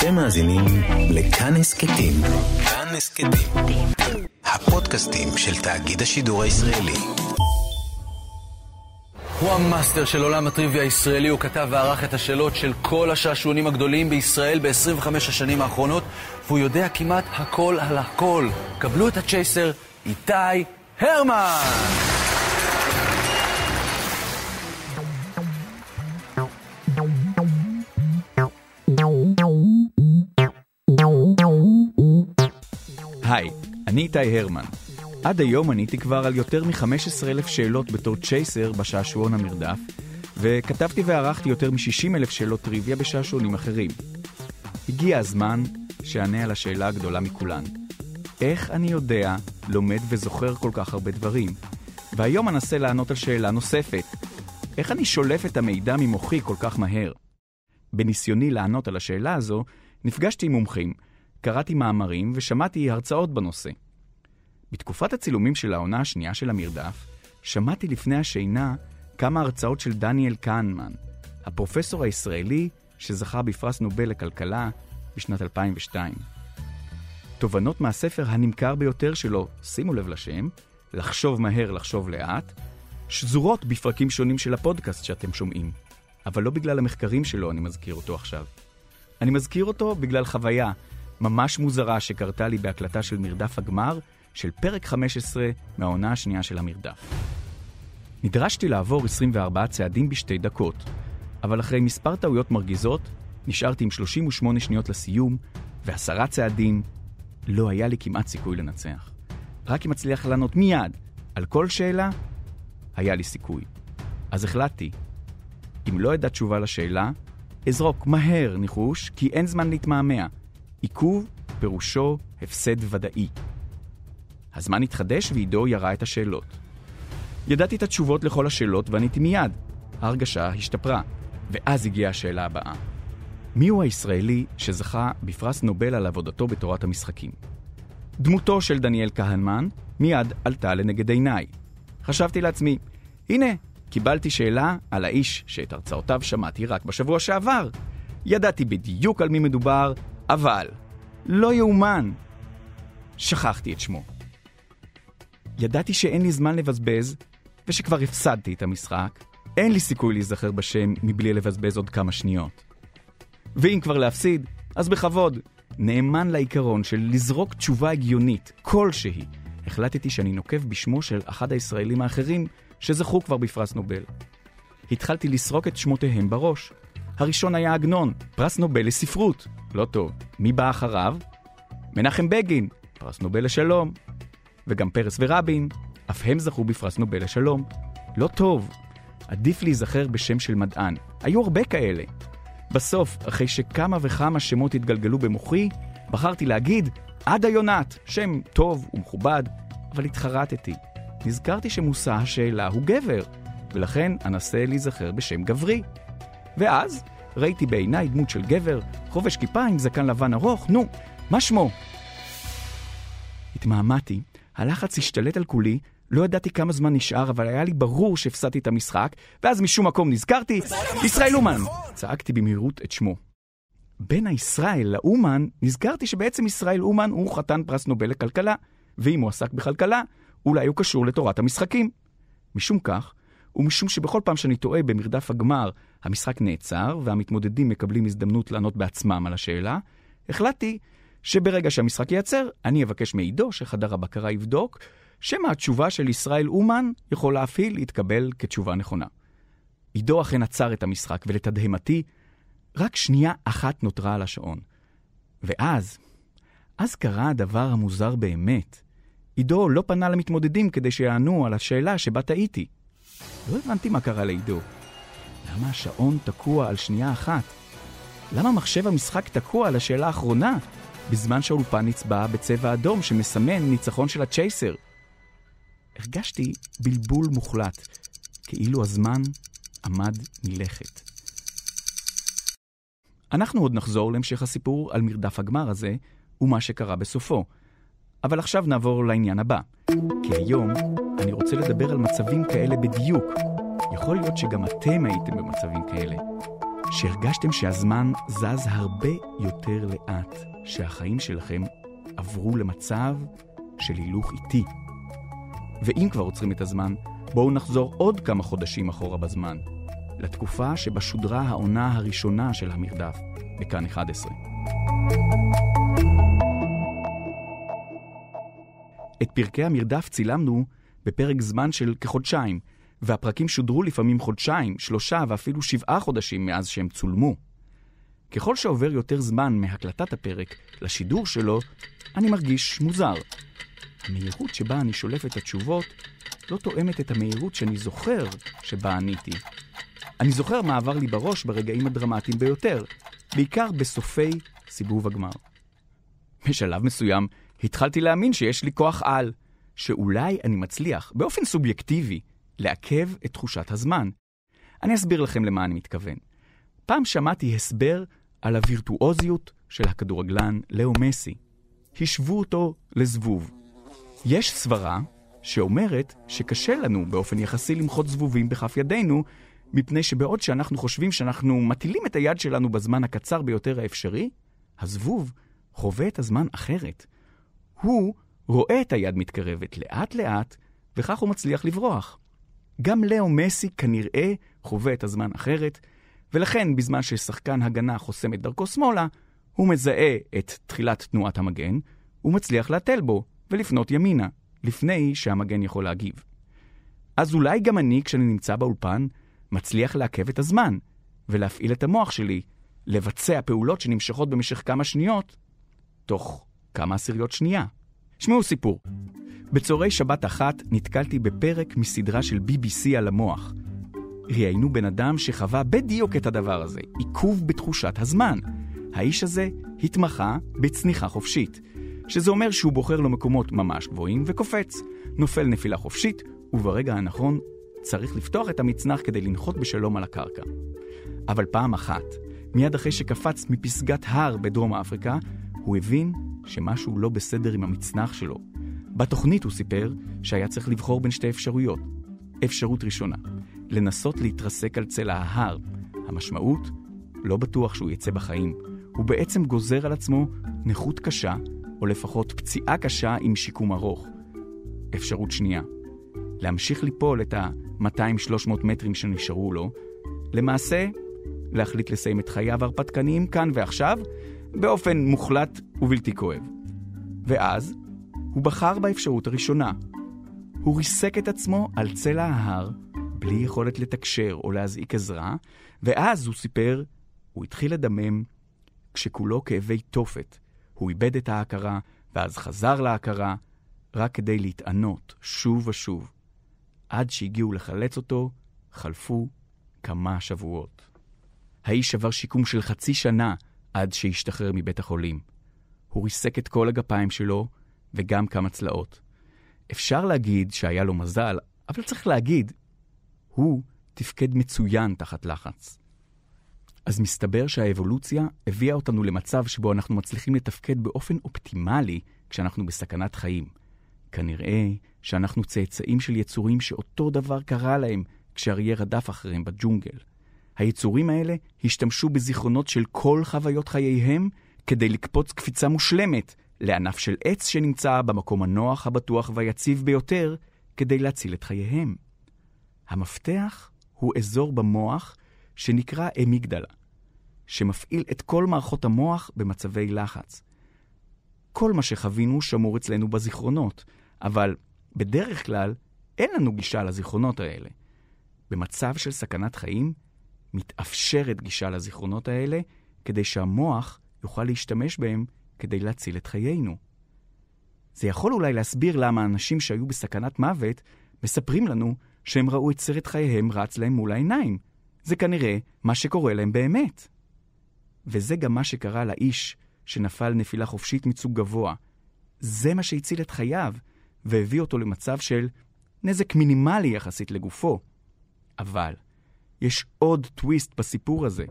אתם מאזינים לכאן הסכתים. כאן הסכתים. הפודקאסטים של תאגיד השידור הישראלי. הוא המאסטר של עולם הטריוויה הישראלי, הוא כתב וערך את השאלות של כל השעשועונים הגדולים בישראל ב-25 השנים האחרונות, והוא יודע כמעט הכל על הכל. קבלו את הצ'ייסר, איתי הרמן! היי, אני איתי הרמן. עד היום עניתי כבר על יותר מ-15,000 שאלות בתור צ'ייסר בשעשועון המרדף, וכתבתי וערכתי יותר מ-60,000 שאלות טריוויה בשעשועונים אחרים. הגיע הזמן שאענה על השאלה הגדולה מכולן. איך אני יודע, לומד וזוכר כל כך הרבה דברים? והיום אנסה לענות על שאלה נוספת. איך אני שולף את המידע ממוחי כל כך מהר? בניסיוני לענות על השאלה הזו, נפגשתי עם מומחים, קראתי מאמרים ושמעתי הרצאות בנושא. בתקופת הצילומים של העונה השנייה של המרדף, שמעתי לפני השינה כמה הרצאות של דניאל קהנמן, הפרופסור הישראלי שזכה בפרס נובל לכלכלה בשנת 2002. תובנות מהספר הנמכר ביותר שלו, שימו לב לשם, לחשוב מהר, לחשוב לאט, שזורות בפרקים שונים של הפודקאסט שאתם שומעים. אבל לא בגלל המחקרים שלו אני מזכיר אותו עכשיו. אני מזכיר אותו בגלל חוויה ממש מוזרה שקרתה לי בהקלטה של מרדף הגמר של פרק 15 מהעונה השנייה של המרדף. נדרשתי לעבור 24 צעדים בשתי דקות, אבל אחרי מספר טעויות מרגיזות, נשארתי עם 38 שניות לסיום, ועשרה צעדים, לא היה לי כמעט סיכוי לנצח. רק אם אצליח לענות מיד על כל שאלה, היה לי סיכוי. אז החלטתי, אם לא אדע תשובה לשאלה, אזרוק מהר ניחוש, כי אין זמן להתמהמה. עיכוב פירושו הפסד ודאי. הזמן התחדש ועידו ירה את השאלות. ידעתי את התשובות לכל השאלות ועניתי מיד. ההרגשה השתפרה, ואז הגיעה השאלה הבאה. מיהו הישראלי שזכה בפרס נובל על עבודתו בתורת המשחקים? דמותו של דניאל כהנמן מיד עלתה לנגד עיניי. חשבתי לעצמי, הנה, קיבלתי שאלה על האיש שאת הרצאותיו שמעתי רק בשבוע שעבר. ידעתי בדיוק על מי מדובר, אבל לא יאומן. שכחתי את שמו. ידעתי שאין לי זמן לבזבז, ושכבר הפסדתי את המשחק, אין לי סיכוי להיזכר בשם מבלי לבזבז עוד כמה שניות. ואם כבר להפסיד, אז בכבוד. נאמן לעיקרון של לזרוק תשובה הגיונית, כלשהי. החלטתי שאני נוקב בשמו של אחד הישראלים האחרים שזכו כבר בפרס נובל. התחלתי לסרוק את שמותיהם בראש. הראשון היה עגנון, פרס נובל לספרות. לא טוב. מי בא אחריו? מנחם בגין, פרס נובל לשלום. וגם פרס ורבין, אף הם זכו בפרס נובל לשלום. לא טוב. עדיף להיזכר בשם של מדען. היו הרבה כאלה. בסוף, אחרי שכמה וכמה שמות התגלגלו במוחי, בחרתי להגיד עדה יונת, שם טוב ומכובד, אבל התחרטתי. נזכרתי שמושא השאלה הוא גבר, ולכן אנסה להיזכר בשם גברי. ואז ראיתי בעיניי דמות של גבר, חובש כיפה עם זקן לבן ארוך, נו, מה שמו? התמהמהתי, הלחץ השתלט על כולי, לא ידעתי כמה זמן נשאר, אבל היה לי ברור שהפסדתי את המשחק, ואז משום מקום נזכרתי, ישראל אומן! צעקתי במהירות את שמו. בין הישראל לאומן, נזכרתי שבעצם ישראל אומן הוא חתן פרס נובל לכלכלה, ואם הוא עסק בכלכלה, אולי הוא קשור לתורת המשחקים. משום כך, ומשום שבכל פעם שאני טועה במרדף הגמר, המשחק נעצר, והמתמודדים מקבלים הזדמנות לענות בעצמם על השאלה, החלטתי שברגע שהמשחק ייעצר, אני אבקש מעידו שחדר הבקרה יבדוק, שמא התשובה של ישראל אומן יכול להפעיל להתקבל כתשובה נכונה. עידו אכן עצר את המשחק, ולתדהמתי, רק שנייה אחת נותרה על השעון. ואז, אז קרה הדבר המוזר באמת. עידו לא פנה למתמודדים כדי שיענו על השאלה שבה טעיתי. לא הבנתי מה קרה לעידו. למה השעון תקוע על שנייה אחת? למה מחשב המשחק תקוע על השאלה האחרונה, בזמן שהאולפן נצבע בצבע אדום שמסמן ניצחון של הצ'ייסר? הרגשתי בלבול מוחלט, כאילו הזמן עמד מלכת. אנחנו עוד נחזור להמשך הסיפור על מרדף הגמר הזה ומה שקרה בסופו. אבל עכשיו נעבור לעניין הבא. כי היום אני רוצה לדבר על מצבים כאלה בדיוק. יכול להיות שגם אתם הייתם במצבים כאלה. שהרגשתם שהזמן זז הרבה יותר לאט, שהחיים שלכם עברו למצב של הילוך איטי. ואם כבר עוצרים את הזמן, בואו נחזור עוד כמה חודשים אחורה בזמן, לתקופה שבה שודרה העונה הראשונה של המרדף, בכאן 11. את פרקי המרדף צילמנו בפרק זמן של כחודשיים, והפרקים שודרו לפעמים חודשיים, שלושה ואפילו שבעה חודשים מאז שהם צולמו. ככל שעובר יותר זמן מהקלטת הפרק לשידור שלו, אני מרגיש מוזר. המהירות שבה אני שולף את התשובות לא תואמת את המהירות שאני זוכר שבה עניתי. אני זוכר מה עבר לי בראש ברגעים הדרמטיים ביותר, בעיקר בסופי סיבוב הגמר. בשלב מסוים התחלתי להאמין שיש לי כוח על, שאולי אני מצליח, באופן סובייקטיבי, לעכב את תחושת הזמן. אני אסביר לכם למה אני מתכוון. פעם שמעתי הסבר על הווירטואוזיות של הכדורגלן לאו מסי. השוו אותו לזבוב. יש סברה שאומרת שקשה לנו באופן יחסי למחות זבובים בכף ידינו, מפני שבעוד שאנחנו חושבים שאנחנו מטילים את היד שלנו בזמן הקצר ביותר האפשרי, הזבוב חווה את הזמן אחרת. הוא רואה את היד מתקרבת לאט-לאט, וכך הוא מצליח לברוח. גם לאו מסי כנראה חווה את הזמן אחרת, ולכן בזמן ששחקן הגנה חוסם את דרכו שמאלה, הוא מזהה את תחילת תנועת המגן, ומצליח להתל בו ולפנות ימינה, לפני שהמגן יכול להגיב. אז אולי גם אני, כשאני נמצא באולפן, מצליח לעכב את הזמן, ולהפעיל את המוח שלי, לבצע פעולות שנמשכות במשך כמה שניות, תוך כמה עשיריות שנייה. שמעו סיפור. בצהרי שבת אחת נתקלתי בפרק מסדרה של BBC על המוח. ראיינו בן אדם שחווה בדיוק את הדבר הזה, עיכוב בתחושת הזמן. האיש הזה התמחה בצניחה חופשית, שזה אומר שהוא בוחר לו מקומות ממש גבוהים וקופץ, נופל נפילה חופשית, וברגע הנכון צריך לפתוח את המצנח כדי לנחות בשלום על הקרקע. אבל פעם אחת, מיד אחרי שקפץ מפסגת הר בדרום אפריקה, הוא הבין שמשהו לא בסדר עם המצנח שלו. בתוכנית הוא סיפר שהיה צריך לבחור בין שתי אפשרויות. אפשרות ראשונה, לנסות להתרסק על צלע ההר. המשמעות, לא בטוח שהוא יצא בחיים. הוא בעצם גוזר על עצמו נכות קשה, או לפחות פציעה קשה עם שיקום ארוך. אפשרות שנייה, להמשיך ליפול את ה-200-300 מטרים שנשארו לו, למעשה, להחליט לסיים את חייו ההרפתקניים כאן ועכשיו, באופן מוחלט ובלתי כואב. ואז, הוא בחר באפשרות הראשונה. הוא ריסק את עצמו על צלע ההר, בלי יכולת לתקשר או להזעיק עזרה, ואז, הוא סיפר, הוא התחיל לדמם כשכולו כאבי תופת. הוא איבד את ההכרה, ואז חזר להכרה, רק כדי להתענות שוב ושוב. עד שהגיעו לחלץ אותו, חלפו כמה שבועות. האיש עבר שיקום של חצי שנה עד שהשתחרר מבית החולים. הוא ריסק את כל הגפיים שלו וגם כמה צלעות. אפשר להגיד שהיה לו מזל, אבל צריך להגיד, הוא תפקד מצוין תחת לחץ. אז מסתבר שהאבולוציה הביאה אותנו למצב שבו אנחנו מצליחים לתפקד באופן אופטימלי כשאנחנו בסכנת חיים. כנראה שאנחנו צאצאים של יצורים שאותו דבר קרה להם כשאריה רדף אחריהם בג'ונגל. היצורים האלה השתמשו בזיכרונות של כל חוויות חייהם כדי לקפוץ קפיצה מושלמת לענף של עץ שנמצא במקום הנוח, הבטוח והיציב ביותר כדי להציל את חייהם. המפתח הוא אזור במוח שנקרא אמיגדלה, שמפעיל את כל מערכות המוח במצבי לחץ. כל מה שחווינו שמור אצלנו בזיכרונות, אבל בדרך כלל אין לנו גישה לזיכרונות האלה. במצב של סכנת חיים, מתאפשרת גישה לזיכרונות האלה כדי שהמוח יוכל להשתמש בהם כדי להציל את חיינו. זה יכול אולי להסביר למה אנשים שהיו בסכנת מוות מספרים לנו שהם ראו את סרט חייהם רץ להם מול העיניים. זה כנראה מה שקורה להם באמת. וזה גם מה שקרה לאיש שנפל נפילה חופשית מסוג גבוה. זה מה שהציל את חייו, והביא אותו למצב של נזק מינימלי יחסית לגופו. אבל יש עוד טוויסט בסיפור הזה.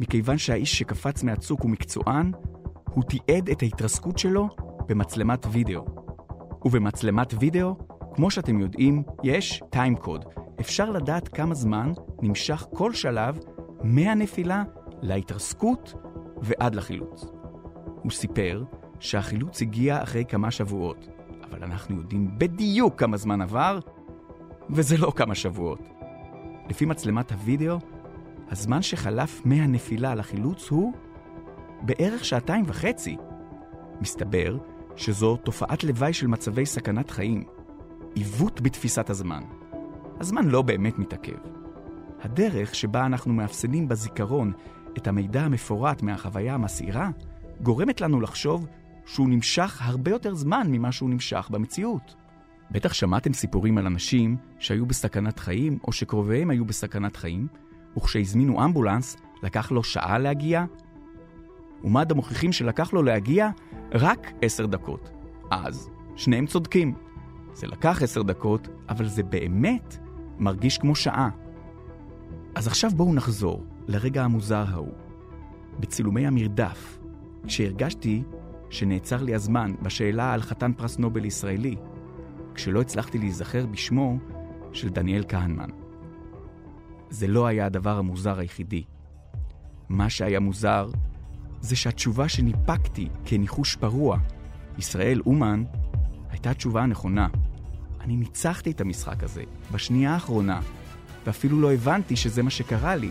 מכיוון שהאיש שקפץ מהצוק הוא מקצוען, הוא תיעד את ההתרסקות שלו במצלמת וידאו. ובמצלמת וידאו, כמו שאתם יודעים, יש טיים קוד. אפשר לדעת כמה זמן נמשך כל שלב מהנפילה להתרסקות ועד לחילוץ. הוא סיפר שהחילוץ הגיע אחרי כמה שבועות, אבל אנחנו יודעים בדיוק כמה זמן עבר, וזה לא כמה שבועות. לפי מצלמת הוידאו, הזמן שחלף מהנפילה לחילוץ הוא בערך שעתיים וחצי. מסתבר שזו תופעת לוואי של מצבי סכנת חיים, עיוות בתפיסת הזמן. הזמן לא באמת מתעכב. הדרך שבה אנחנו מאפסנים בזיכרון את המידע המפורט מהחוויה המסעירה, גורמת לנו לחשוב שהוא נמשך הרבה יותר זמן ממה שהוא נמשך במציאות. בטח שמעתם סיפורים על אנשים שהיו בסכנת חיים או שקרוביהם היו בסכנת חיים, וכשהזמינו אמבולנס, לקח לו שעה להגיע? ומד"א מוכיחים שלקח לו להגיע רק עשר דקות. אז שניהם צודקים. זה לקח עשר דקות, אבל זה באמת מרגיש כמו שעה. אז עכשיו בואו נחזור לרגע המוזר ההוא. בצילומי המרדף, כשהרגשתי שנעצר לי הזמן בשאלה על חתן פרס נובל ישראלי, כשלא הצלחתי להיזכר בשמו של דניאל כהנמן. זה לא היה הדבר המוזר היחידי. מה שהיה מוזר זה שהתשובה שניפקתי כניחוש פרוע, ישראל אומן, הייתה התשובה הנכונה. אני ניצחתי את המשחק הזה, בשנייה האחרונה, ואפילו לא הבנתי שזה מה שקרה לי.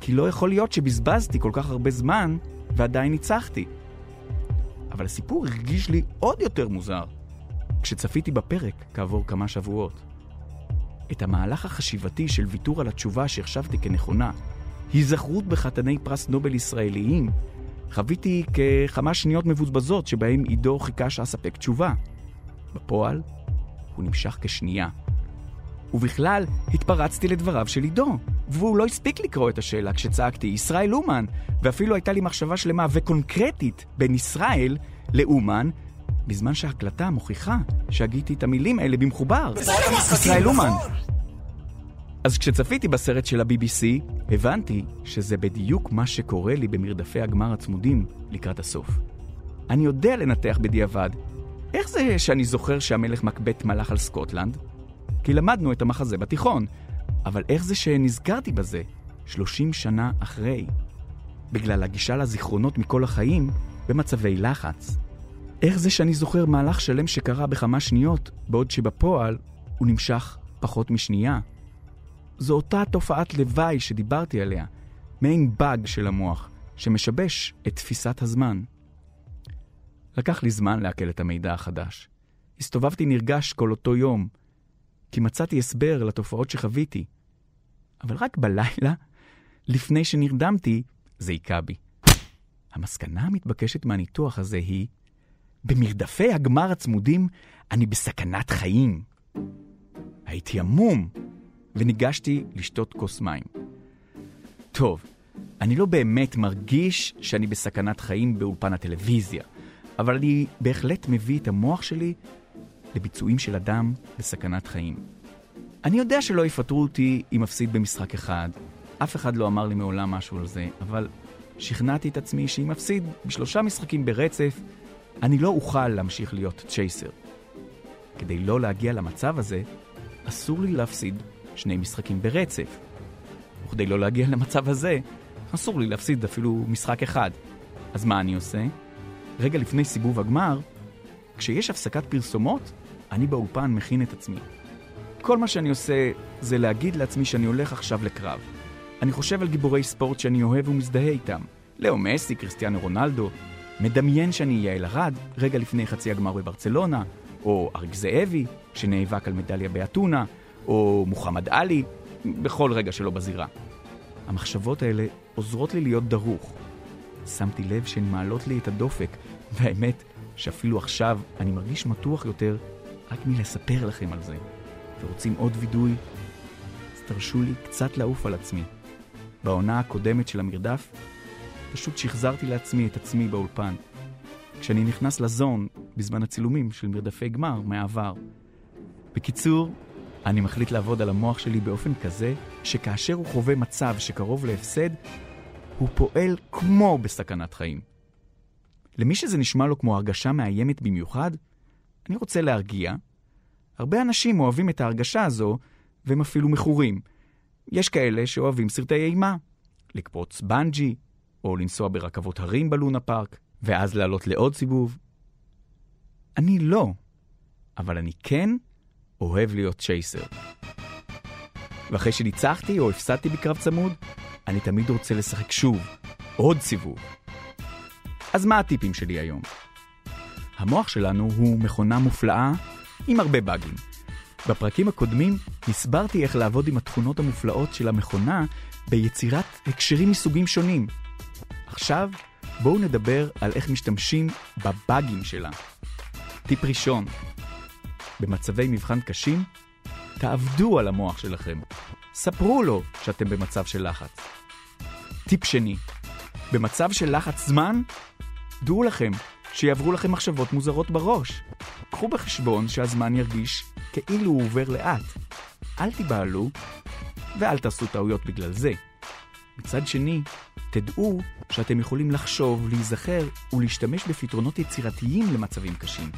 כי לא יכול להיות שבזבזתי כל כך הרבה זמן ועדיין ניצחתי. אבל הסיפור הרגיש לי עוד יותר מוזר כשצפיתי בפרק כעבור כמה שבועות. את המהלך החשיבתי של ויתור על התשובה שהחשבתי כנכונה, היזכרות בחתני פרס נובל ישראליים, חוויתי ככמה שניות מבוזבזות שבהם עידו חיכה שאספק תשובה. בפועל, הוא נמשך כשנייה. ובכלל, התפרצתי לדבריו של עידו, והוא לא הספיק לקרוא את השאלה כשצעקתי ישראל אומן, ואפילו הייתה לי מחשבה שלמה וקונקרטית בין ישראל לאומן, בזמן שההקלטה מוכיחה שהגיתי את המילים האלה במחובר. ישראל אומן. אז כשצפיתי בסרט של ה-BBC, הבנתי שזה בדיוק מה שקורה לי במרדפי הגמר הצמודים לקראת הסוף. אני יודע לנתח בדיעבד. איך זה שאני זוכר שהמלך מקבט מלך על סקוטלנד? כי למדנו את המחזה בתיכון. אבל איך זה שנזכרתי בזה 30 שנה אחרי? בגלל הגישה לזיכרונות מכל החיים במצבי לחץ. איך זה שאני זוכר מהלך שלם שקרה בכמה שניות, בעוד שבפועל הוא נמשך פחות משנייה? זו אותה תופעת לוואי שדיברתי עליה, מעין באג של המוח, שמשבש את תפיסת הזמן. לקח לי זמן לעכל את המידע החדש. הסתובבתי נרגש כל אותו יום, כי מצאתי הסבר לתופעות שחוויתי. אבל רק בלילה, לפני שנרדמתי, זה היכה בי. המסקנה המתבקשת מהניתוח הזה היא, במרדפי הגמר הצמודים אני בסכנת חיים. הייתי עמום, וניגשתי לשתות כוס מים. טוב, אני לא באמת מרגיש שאני בסכנת חיים באולפן הטלוויזיה, אבל אני בהחלט מביא את המוח שלי לביצועים של אדם בסכנת חיים. אני יודע שלא יפטרו אותי אם אפסיד במשחק אחד. אף אחד לא אמר לי מעולם משהו על זה, אבל שכנעתי את עצמי שאם אפסיד בשלושה משחקים ברצף, אני לא אוכל להמשיך להיות צ'ייסר. כדי לא להגיע למצב הזה, אסור לי להפסיד שני משחקים ברצף. וכדי לא להגיע למצב הזה, אסור לי להפסיד אפילו משחק אחד. אז מה אני עושה? רגע לפני סיבוב הגמר, כשיש הפסקת פרסומות, אני באולפן מכין את עצמי. כל מה שאני עושה זה להגיד לעצמי שאני הולך עכשיו לקרב. אני חושב על גיבורי ספורט שאני אוהב ומזדהה איתם. לאו מסי, קריסטיאנו רונלדו. מדמיין שאני יעל ארד, רגע לפני חצי הגמר בברצלונה, או אריק זאבי, שנאבק על מדליה באתונה, או מוחמד עלי, בכל רגע שלא בזירה. המחשבות האלה עוזרות לי להיות דרוך. שמתי לב שהן מעלות לי את הדופק, והאמת שאפילו עכשיו אני מרגיש מתוח יותר רק מלספר לכם על זה. ורוצים עוד וידוי? אז תרשו לי קצת לעוף על עצמי. בעונה הקודמת של המרדף, פשוט שחזרתי לעצמי את עצמי באולפן. כשאני נכנס לזון בזמן הצילומים של מרדפי גמר מהעבר. בקיצור, אני מחליט לעבוד על המוח שלי באופן כזה, שכאשר הוא חווה מצב שקרוב להפסד, הוא פועל כמו בסכנת חיים. למי שזה נשמע לו כמו הרגשה מאיימת במיוחד, אני רוצה להרגיע. הרבה אנשים אוהבים את ההרגשה הזו, והם אפילו מכורים. יש כאלה שאוהבים סרטי אימה, לקפוץ בנג'י, או לנסוע ברכבות הרים בלונה פארק, ואז לעלות לעוד סיבוב. אני לא, אבל אני כן אוהב להיות צ'ייסר. ואחרי שניצחתי או הפסדתי בקרב צמוד, אני תמיד רוצה לשחק שוב, עוד סיבוב. אז מה הטיפים שלי היום? המוח שלנו הוא מכונה מופלאה עם הרבה באגים. בפרקים הקודמים הסברתי איך לעבוד עם התכונות המופלאות של המכונה ביצירת הקשרים מסוגים שונים. עכשיו בואו נדבר על איך משתמשים בבאגים שלה. טיפ ראשון, במצבי מבחן קשים, תעבדו על המוח שלכם. ספרו לו שאתם במצב של לחץ. טיפ שני, במצב של לחץ זמן, דעו לכם שיעברו לכם מחשבות מוזרות בראש. קחו בחשבון שהזמן ירגיש כאילו הוא עובר לאט. אל תיבהלו ואל תעשו טעויות בגלל זה. מצד שני, תדעו שאתם יכולים לחשוב, להיזכר ולהשתמש בפתרונות יצירתיים למצבים קשים.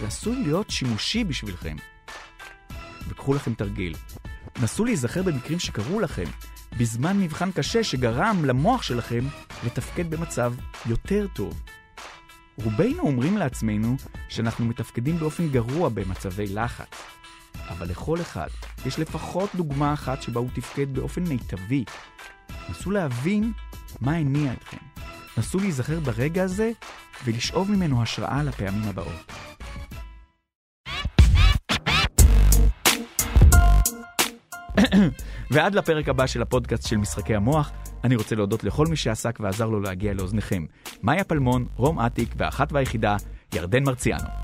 זה עשוי להיות שימושי בשבילכם. וקחו לכם תרגיל. נסו להיזכר במקרים שקרו לכם, בזמן מבחן קשה שגרם למוח שלכם לתפקד במצב יותר טוב. רובנו אומרים לעצמנו שאנחנו מתפקדים באופן גרוע במצבי לחץ. אבל לכל אחד יש לפחות דוגמה אחת שבה הוא תפקד באופן מיטבי. נסו להבין מה הניע אתכם. נסו להיזכר ברגע הזה ולשאוב ממנו השראה לפעמים הבאות. ועד לפרק הבא של הפודקאסט של משחקי המוח, אני רוצה להודות לכל מי שעסק ועזר לו להגיע לאוזניכם. מאיה פלמון, רום אטיק והאחת והיחידה, ירדן מרציאנו.